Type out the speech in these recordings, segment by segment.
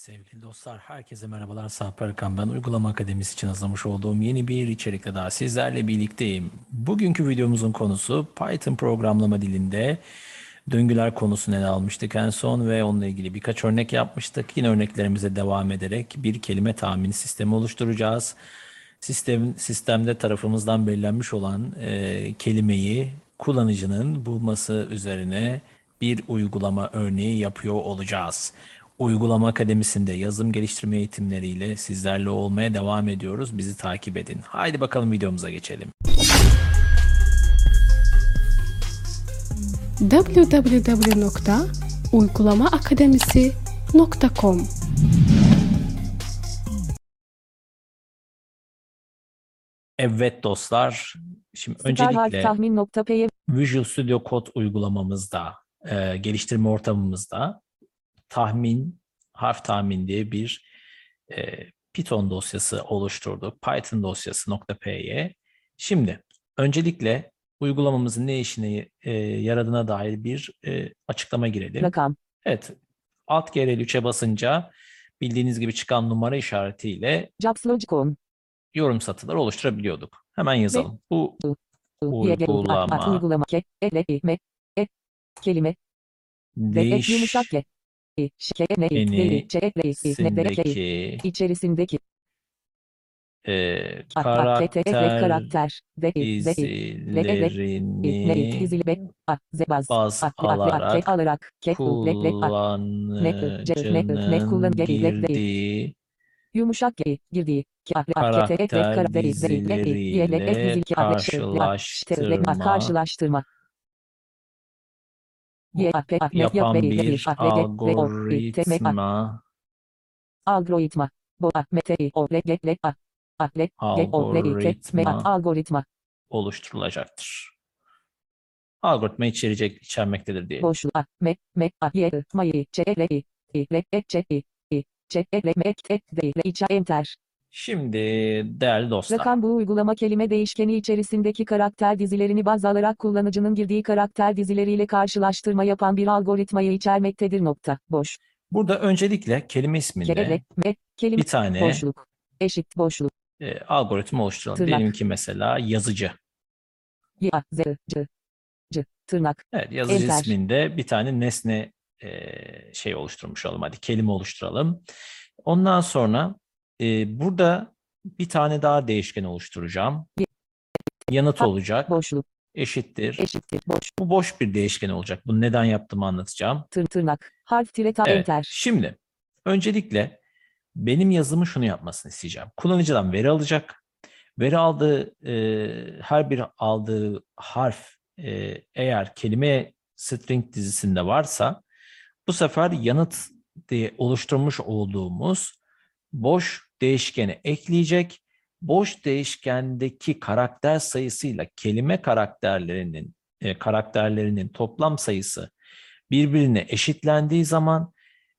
Sevgili dostlar, herkese merhabalar. Sarp Erkan ben. Uygulama Akademisi için hazırlamış olduğum yeni bir içerikle daha sizlerle birlikteyim. Bugünkü videomuzun konusu Python programlama dilinde döngüler konusunu ele almıştık en son ve onunla ilgili birkaç örnek yapmıştık. Yine örneklerimize devam ederek bir kelime tahmini sistemi oluşturacağız. Sistem, sistemde tarafımızdan belirlenmiş olan e, kelimeyi kullanıcının bulması üzerine bir uygulama örneği yapıyor olacağız. Uygulama Akademisi'nde yazılım geliştirme eğitimleriyle sizlerle olmaya devam ediyoruz. Bizi takip edin. Haydi bakalım videomuza geçelim. www.uygulamaakademisi.com Evet dostlar, şimdi öncelikle Visual Studio Code uygulamamızda, e, geliştirme ortamımızda tahmin, harf tahmin diye bir e, Python dosyası oluşturduk. Python dosyası .p'ye. Şimdi öncelikle uygulamamızın ne işine e, yaradığına dair bir e, açıklama girelim. rakam Evet, Alt GR3'e basınca bildiğiniz gibi çıkan numara işaretiyle Jobslogicon yorum satırları oluşturabiliyorduk. Hemen yazalım. Bu YG Uygulama. uygulama me e kelime ek yumuşak ke i şike ne i Eni ç e le i ne de ke i sindeki içerisindeki e, karakter karakter de i de i le e le i ne i izilerini dizili be a zebaz baz alarak kullanıcının girdiği yumuşak i girdiği karakter karakter de i le i ye le e dizili ki a le ş le a ş te le a karşılaştırma yapan bir algoritma algoritma Algoritma. oluşturulacaktır. Algoritma içerecek, içermektedir diye. boşluk A M M A Y I M I Ç L I I L E Ç I I Ç L M E T D L İ Enter Şimdi değerli dostlar, Rakam bu uygulama kelime değişkeni içerisindeki karakter dizilerini baz alarak kullanıcının girdiği karakter dizileriyle karşılaştırma yapan bir algoritmayı içermektedir nokta. Boş. burada öncelikle kelime isminde M kelime bir tane boşluk. Eşit boşluk. e, algoritma oluşturalım. Tırnak. Diyelim ki mesela yazıcı. Y A Z C C tırnak. Evet, yazıcı Enter. isminde bir tane nesne e, şey oluşturmuş olalım. Hadi kelime oluşturalım. Ondan sonra e, burada bir tane daha değişken oluşturacağım. Yanıt olacak. Boşluk. Eşittir. Eşittir. Boş. Bu boş bir değişken olacak. Bunu neden yaptığımı anlatacağım. Tır tırnak. Harf tire ta Evet. enter. Şimdi öncelikle benim yazımı şunu yapmasını isteyeceğim. Kullanıcıdan veri alacak. Veri aldığı e, her bir aldığı harf e, eğer kelime string dizisinde varsa bu sefer yanıt diye oluşturmuş olduğumuz boş değişkeni ekleyecek. Boş değişkendeki karakter sayısıyla kelime karakterlerinin e, karakterlerinin toplam sayısı birbirine eşitlendiği zaman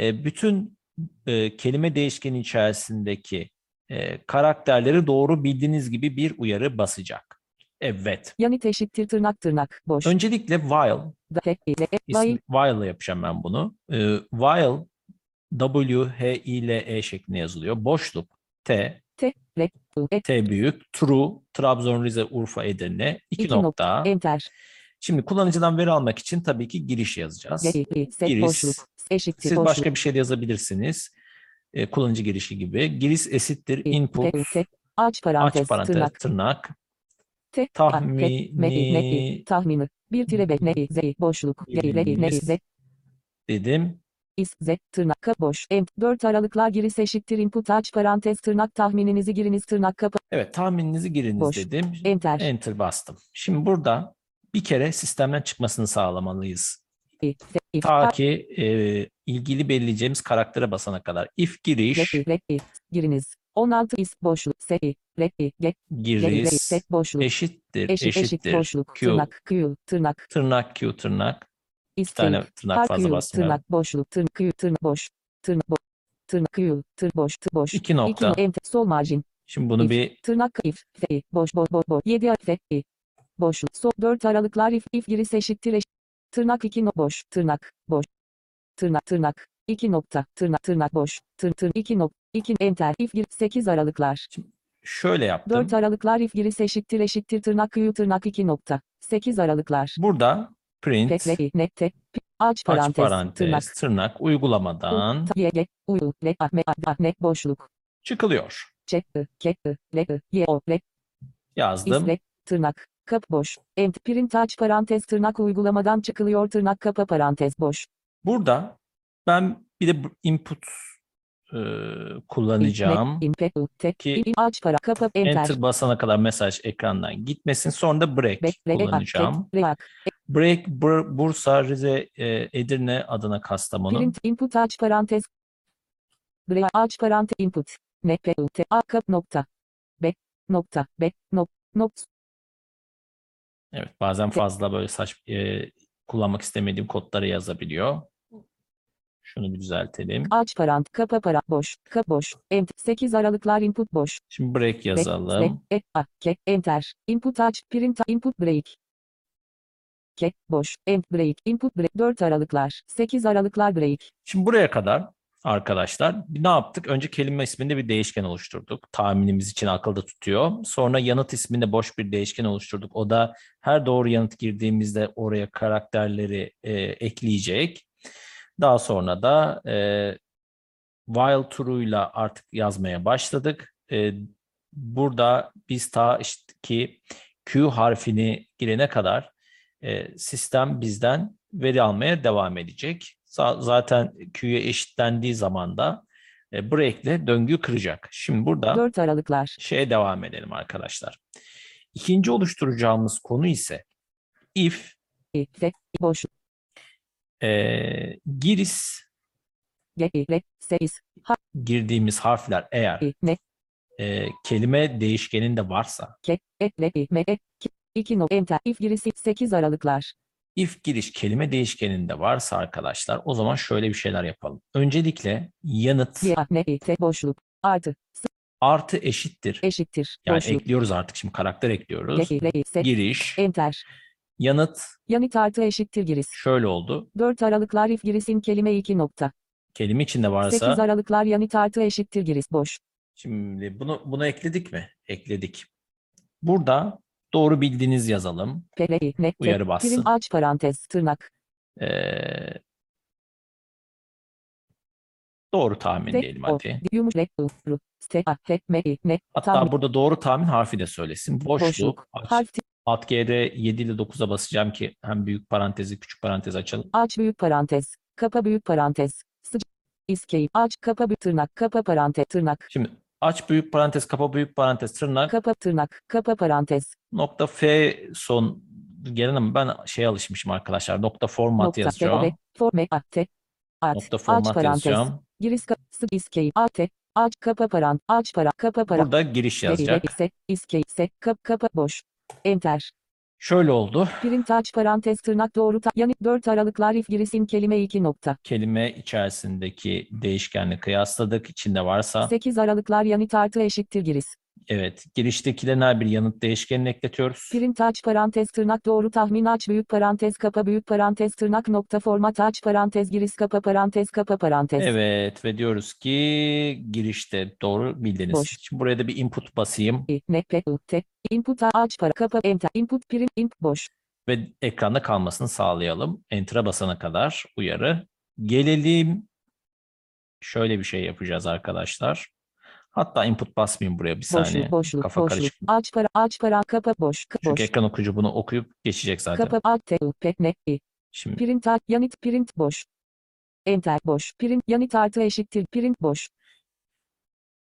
e, bütün e, kelime değişkeni içerisindeki e, karakterleri doğru bildiğiniz gibi bir uyarı basacak. Evet. Yanıt eşittir tırnak tırnak. Boş. Öncelikle while while ile yapacağım ben bunu. E, while W H I L E şeklinde yazılıyor. Boşluk T te le u e T büyük true Trabzon Rize Urfa Edirne iki, iki nokta. Enter. Şimdi kullanıcıdan veri almak için tabii ki giriş yazacağız. Giriş. Siz başka bir şey de yazabilirsiniz. E, kullanıcı girişi gibi. Giriş eşittir I, input T, T, aç parantez, aç parantez tırnak. tırnak T, K, tahmini tahmini. Bir tire be, ne, I, Z, boşluk. G, L, I, N, I, Z, dedim. İs, Z, tırnak, ka, boş. Ent, 4 aralıklar giriş eşittir input aç parantez tırnak tahmininizi giriniz tırnak kapa. Evet tahmininizi giriniz Boş. dedim. Enter. Enter bastım. Şimdi burada bir kere sistemden çıkmasını sağlamalıyız. I, Z, if, Ta ki e, ilgili belirleyeceğimiz karaktere basana kadar. If giriş, L, I, giriniz. 16 is, boşluk. S, I, L, I, G, G, L, I, giriş set boşluk. eşittir, Eşit, eşit, eşittir. boşluk. Q, Tırnak, Q, tırnak. tırnak Q tırnak. Is, Bir tane tırnak. tırnak fazla Q, basmayalım. tırnak, boşluk. Tırnak, Q, tırnak, boş. Tırnak, boş. Tırnak, Q, tır, boş, tır, boş. İki nokta. İki, enter, sol margin. Şimdi bunu If. bir Tırnak if, f, boş, boş, boş, boş. 7 f, i. Boşluk. So, 4 aralıklar if, if giriş eşittir eş. Tırnak 2 no, boş, tırnak, boş. Tırnak, tırnak. 2 nokta, tırnak, tırnak boş, tır, tır, 2 nokta, 2 enter, if gir, 8 aralıklar, Şöyle yaptım. 4 aralıklar if giriş eşittir eşittir tırnak kıyı tırnak 2 nokta, 8 aralıklar, Burada print pekle, nette, aç aç parantez, parantez tırnak, tırnak uygulamadan uyu, le, boşluk, çıkılıyor. le, ye, o, le, Yazdım. isle, tırnak, kap boş, ent, print aç parantez tırnak uygulamadan çıkılıyor tırnak kapa parantez boş, Burada ben bir de input e, kullanacağım. Ki enter, basana kadar mesaj ekrandan gitmesin. Sonra da break kullanacağım. Break Bur- Bursa, Rize, e, Edirne, Adana, Kastamonu. Print input aç parantez. Brea aç parantez input. Ne p u t a kap nokta. Be nokta be nok nok Evet, bazen fazla böyle saç e, kullanmak istemediğim kodları yazabiliyor. Şunu bir düzeltelim. aç parant kapa para boş kap boş ent 8 aralıklar input boş Şimdi break yazalım. e a ke enter input aç print input break ke boş ent break input break 4 aralıklar 8 aralıklar break Şimdi buraya kadar arkadaşlar ne yaptık? Önce kelime isminde bir değişken oluşturduk. Tahminimiz için akılda tutuyor. Sonra yanıt isminde boş bir değişken oluşturduk. O da her doğru yanıt girdiğimizde oraya karakterleri e, ekleyecek. Daha sonra da e, while true'yla artık yazmaya başladık. E, burada biz ta işte ki Q harfini girene kadar e, sistem bizden veri almaya devam edecek. Za- Zaten Q'ya eşitlendiği zaman da e, break'le döngüyü kıracak. Şimdi burada 4 aralıklar şeye devam edelim arkadaşlar. İkinci oluşturacağımız konu ise if i fe boş e, le 8 girdiğimiz harfler eğer e, kelime değişkeninde varsa ke e le i me 2 no enter if girisi 8 aralıklar if giriş kelime değişkeninde varsa arkadaşlar o zaman şöyle bir şeyler yapalım. Öncelikle yanıt boşluk artı artı eşittir. eşittir Yani boşluk ekliyoruz artık şimdi karakter ekliyoruz. Giriş, enter yanıt yanıt artı eşittir giriş şöyle oldu. 4 aralıklar if girisin kelime 2 nokta Kelime içinde 8 varsa aralıklar yanıt artı eşittir giriş boş şimdi bunu bunu ekledik mi? Ekledik. Burada doğru bildiğiniz yazalım. Pele'i ne Uyarı bassın. prim aç parantez tırnak Ee, doğru tahmin te diyelim hadi. Hatta burada doğru tahmin harfi de söylesin. Boşluk. boşluk harf Alt G'de 7 ile 9'a basacağım ki hem büyük parantezi küçük parantez açalım. aç büyük parantez kapa büyük parantez sıcak aç kapa büyük tırnak kapa parantez tırnak Şimdi aç büyük parantez kapa büyük parantez tırnak kapa tırnak kapa parantez nokta F son gelen ama ben şey alışmışım arkadaşlar. Nokta format nokta yazacağım. ve forme a te at Nokta aç format parantez yazacağım. giriş ka sık iskeyip a te aç kapa parant aç para kapa para Burada giriş yazacak. ise iskeyip se kap kapa boş enter Şöyle oldu. Print aç parantez tırnak doğru ta yani 4 aralıklar if girisin kelime 2 nokta. Kelime içerisindeki değişkenle kıyasladık. İçinde varsa 8 aralıklar yanıt artı eşittir giriş. Evet giriştekilerin her bir yanıt değişkenini ekletiyoruz. Print aç parantez tırnak doğru tahmin aç büyük parantez kapa büyük parantez tırnak nokta format aç parantez giriş kapa parantez kapa parantez. Evet ve diyoruz ki girişte doğru bildiniz. Boş. Şimdi buraya da bir input basayım I, ne pe u te input aç para kapa enter input print input boş. ve ekranda kalmasını sağlayalım. Enter'a basana kadar uyarı. Gelelim şöyle bir şey yapacağız arkadaşlar. Hatta input basmayayım buraya bir saniye. Boşluk boşluk Kafa boşluk. karışık. Aç para aç para kapa boş. ka- Çünkü boş. ekran okuyucu bunu okuyup geçecek zaten. Kapa a te u pe ne i. Şimdi Print aç yanıt print boş. Enter boş. Print yanıt artı eşittir print boş.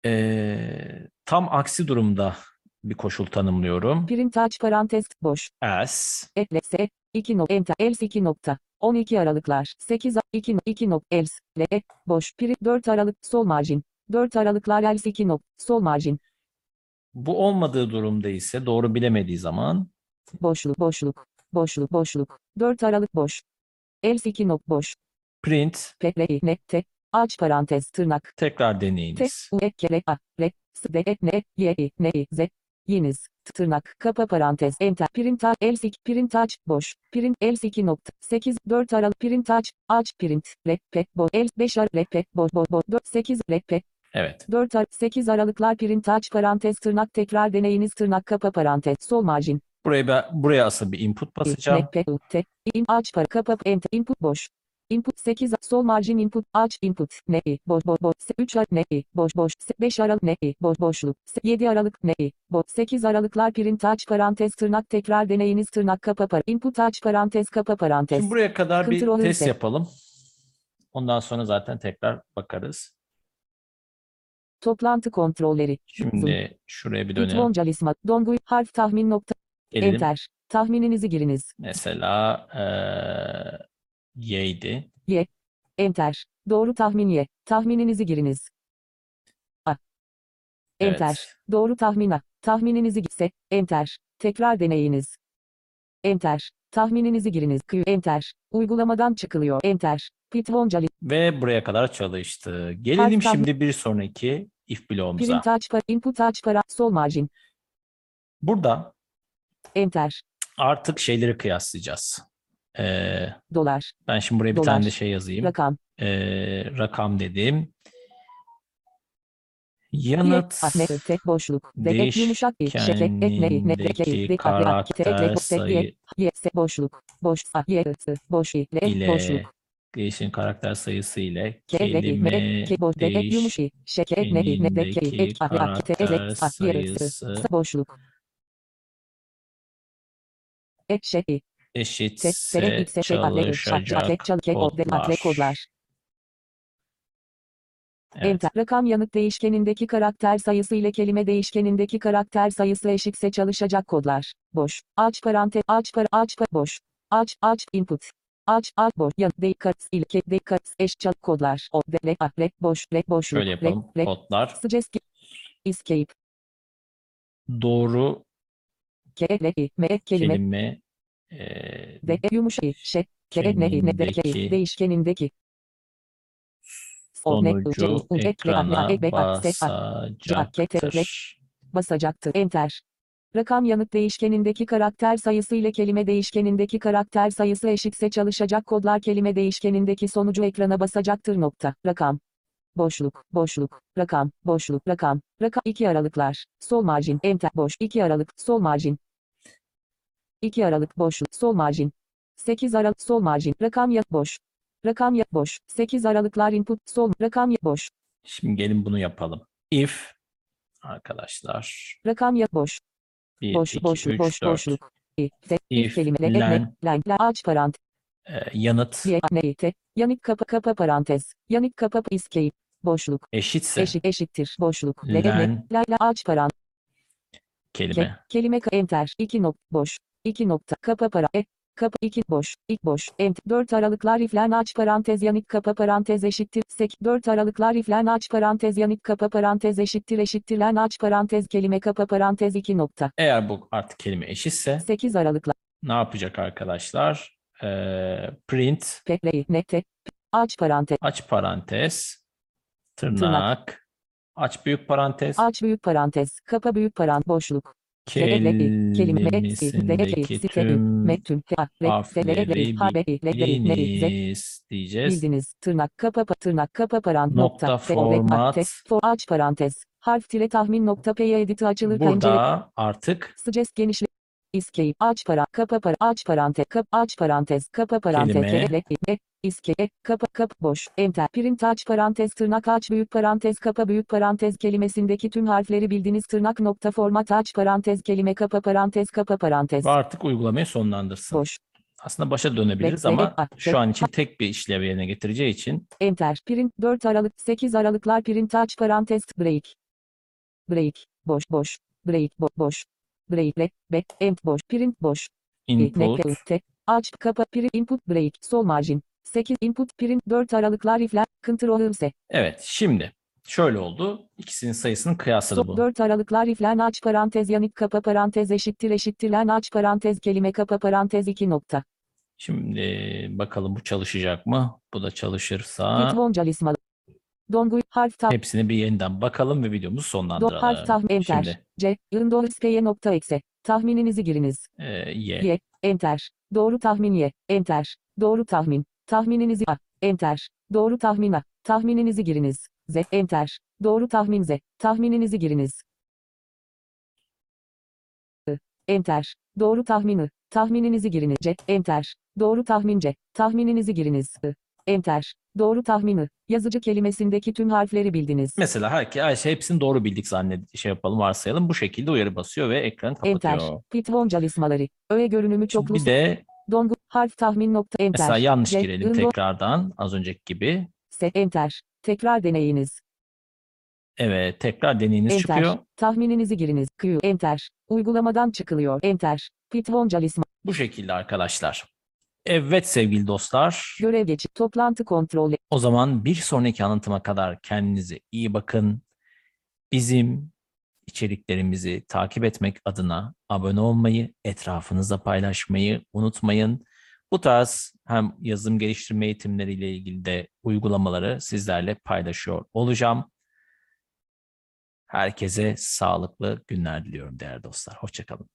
eee, tam aksi durumda bir koşul tanımlıyorum. Print aç parantez boş. As Eklese 2 nokta enter else 2 nokta 12 aralıklar 8 2 2 nokta else le e, boş print 4 aralık sol marjin 4 aralıklar else 2 nokta sol marjin bu olmadığı durumda ise doğru bilemediği zaman boşluk boşluk boşluk boşluk 4 aralık boş else 2 nokta boş print le i ne te aç parantez tırnak tekrar te deneyiniz. u e ke le a le s de e ne e y i ne i z Yeniz. Tırnak. Kapa parantez. Enter. Print aç. Else 2. Print aç. Boş. Print else 2 nokta. 8. 4 aralık. Print aç. Aç. Print. Reppe. Bo. El. 5 aralık. Reppe. Bo. Bo. Bo. 4. 8. Reppe. Evet. 4 ar 8 aralıklar print aç parantez tırnak tekrar deneyiniz tırnak kapa parantez sol margin. Buraya ben, buraya asıl bir input basacağım. Te. In aç para kapa enter input boş. Input 8 sol margin input aç input ne boş boş boş 3 ar ne boş boş 5 aralık ne boş boşluk 7 aralık ne boş 8 aralıklar print aç parantez tırnak tekrar deneyiniz tırnak kapa par input aç parantez kapa parantez Şimdi buraya kadar bir Control test Z. yapalım. Ondan sonra zaten tekrar bakarız. Toplantı kontrolleri Şimdi şuraya bir dönelim. Bitwoncalisma dongu harf tahmin nokta Gelelim. enter tahmininizi giriniz Mesela eee y'ydi. enter doğru tahmin ye tahmininizi giriniz Enter. Evet. Doğru tahmina. Tahmininizi gitse. Enter. Tekrar deneyiniz. Enter. Tahmininizi giriniz. Q. Enter. Uygulamadan çıkılıyor. Enter. Pitwoncali. Ve buraya kadar çalıştı. Gelelim tahmin- şimdi bir sonraki if bloğumuza. Print aç para. Input aç para. Sol margin. Burada Enter. artık şeyleri kıyaslayacağız. Eee, Dolar. ben şimdi buraya bir Dolar. tane de şey yazayım. Rakam. Eee, rakam dedim. Ke. değişkenindeki De. Ka. Re. a, Te. Ek. karakter sayı. Boşluk. Boş. Ah. Ye. Se. Boş. ile Boşluk. değişen karakter sayısı ile kelime Ke. Boş. De. Ek. Yumuş. i, Şeke. Ek. Ne. i, Ne. De. Ke. i, Ek. Ah. Re. a, Te. Ez. Ek. karakter Ah. Sayısı. Boşluk. Ek. Şey. eşitse. Şey. Çalışacak Ek. Ah. Kodlar. Evet. Enter. Rakam yanıt değişkenindeki karakter sayısı ile kelime değişkenindeki karakter sayısı eşitse çalışacak kodlar. Boş. Aç parantez. Aç para. Aç para. Boş. Aç. Aç. Input. Aç. Aç. Boş. Yanıt. Dikkat. İlke. Dikkat. Eş. Çal. Kodlar. O. De. Le. A. Le. Boş. Le. Boşluk. Şöyle Le. yapalım. Le. Kodlar Suggest. Escape. doğru Ke. Le. I. Me. Kelime. kelime De. E. Yumuş. I. Şe. Ke. Ne. Ne. De. Değişkenindeki. Sonucu ekrana basacaktır. basacaktır. Enter. Rakam yanıt değişkenindeki karakter sayısı ile kelime değişkenindeki karakter sayısı eşitse çalışacak kodlar kelime değişkenindeki sonucu ekrana basacaktır. Nokta. Rakam. Boşluk, boşluk, rakam, boşluk, rakam, rakam, iki aralıklar, sol margin, enter, boş, iki aralık, sol margin. İki aralık, boşluk, sol margin. 8 aralık, sol margin, rakam yat, boş. Rakam yat, boş. 8 aralıklar input, sol, rakam yat, boş. Şimdi gelin bunu yapalım. If arkadaşlar Rakam yat, boş. 1, Boş, 2, boşluk, 3, boş, 4 boşluk. If, kelime, le, le, len, le, len, la, aç parantez. yanıt Ye, ne, te, yanık kapa kapa parantez. Yanık kapa escape. Boşluk. eşitse Eşit eşittir. Boşluk. Le, le, Len. la, la, aç parantez. Ke, kelime. kelime ka, enter. 2 nokta. Boş. 2 nokta. Kapa para. E, kapa 2 boş. İlk boş. Ent. 4 aralıklar iflen aç parantez yanık kapa parantez eşittir. Sek. 4 aralıklar iflen aç parantez yanık kapa parantez eşittir eşittir len aç parantez kelime kapa parantez 2 nokta. Eğer bu artık kelime eşitse 8 aralıklar. ne yapacak arkadaşlar? Ee, print Pe, le, ne, te. Aç parantez. aç parantez tırnak aç büyük parantez Aç büyük parantez. Kapa büyük parantez. Boşluk. Kelime kelimesindeki tüm harfleri biliniz diyeceğiz. Bildiniz. Tırnak kapa pa- tırnak kapa parant Nokta nokta format. for, aç parantez. Harf tire tahmin nokta P'ye editi açılır pencere. Burada artık Suggest genişle. Escape. Aç para. Kapa para. Aç parantez. Kap. Aç parantez. Kapa parantez. Kelime. Kelime. Ne. Escape. Kapa. Kap. Boş. Enter. Print aç parantez. Tırnak aç büyük parantez. Kapa büyük parantez kelimesindeki tüm harfleri bildiniz. Tırnak nokta format aç parantez. Kelime kapa parantez. Kapa parantez. ve artık uygulamayı sonlandırsın. Boş. Aslında başa dönebiliriz Bekle, ama şu an için tek bir işlev yerine getireceği için Enter. Print 4 Aralık 8 Aralıklar print aç parantez break. Break. Boş boş. Break bo boş. Break be end boş. Print boş. I, input ne, te, aç kapa print input break sol margin. 8 input print 4 Aralıklar ifler control se. Evet şimdi şöyle oldu. İkisinin sayısını kıyasladı bu. 4 Aralıklar iflen aç parantez yanık kapa parantez eşittir eşittirlen aç parantez kelime kapa parantez 2 nokta. Şimdi bakalım bu çalışacak mı? Bu da çalışırsa Pitwoncalisma Dongu harf tah Hepsini bir yeniden bakalım ve videomuzu do sonlandıralım. harf tahmin enter. Şimdi C. Indoskeye nokta ekse. Tahmininizi giriniz. e, Y. Y. Enter. Doğru tahmin Y. Enter. Doğru tahmin. Tahmininizi A. Enter. Doğru tahmin A. Tahmininizi giriniz. Z. Enter. Doğru tahmin Z. Tahmininizi giriniz. I. Enter. Doğru tahmin I. Tahmininizi giriniz. C. Enter. Doğru tahmin C. Tahmininizi giriniz. I. Enter. Doğru tahmin I. Yazıcı kelimesindeki tüm harfleri bildiniz. Mesela herkes Ayşe hepsini doğru bildik zannet şey yapalım varsayalım. Bu şekilde uyarı basıyor ve ekranı Enter. kapatıyor. Pitbon çalışmaları. Öğe görünümü çoklu. bir de Dongu. Harf tahmin nokta enter. mesela yanlış C. girelim Indo- tekrardan az önceki gibi. S. Enter. Tekrar deneyiniz. Evet tekrar deneyiniz Enter. çıkıyor. Tahmininizi giriniz. Q. Enter. Uygulamadan çıkılıyor. Enter. Pitbon çalışma. Bu şekilde arkadaşlar. Evet sevgili dostlar. Görev geçi. Toplantı kontrolü. O zaman bir sonraki anlatıma kadar kendinize iyi bakın. Bizim içeriklerimizi takip etmek adına abone olmayı, etrafınızda paylaşmayı unutmayın. Bu tarz hem yazılım geliştirme eğitimleriyle ilgili de uygulamaları sizlerle paylaşıyor olacağım. Herkese sağlıklı günler diliyorum değerli dostlar. Hoşçakalın.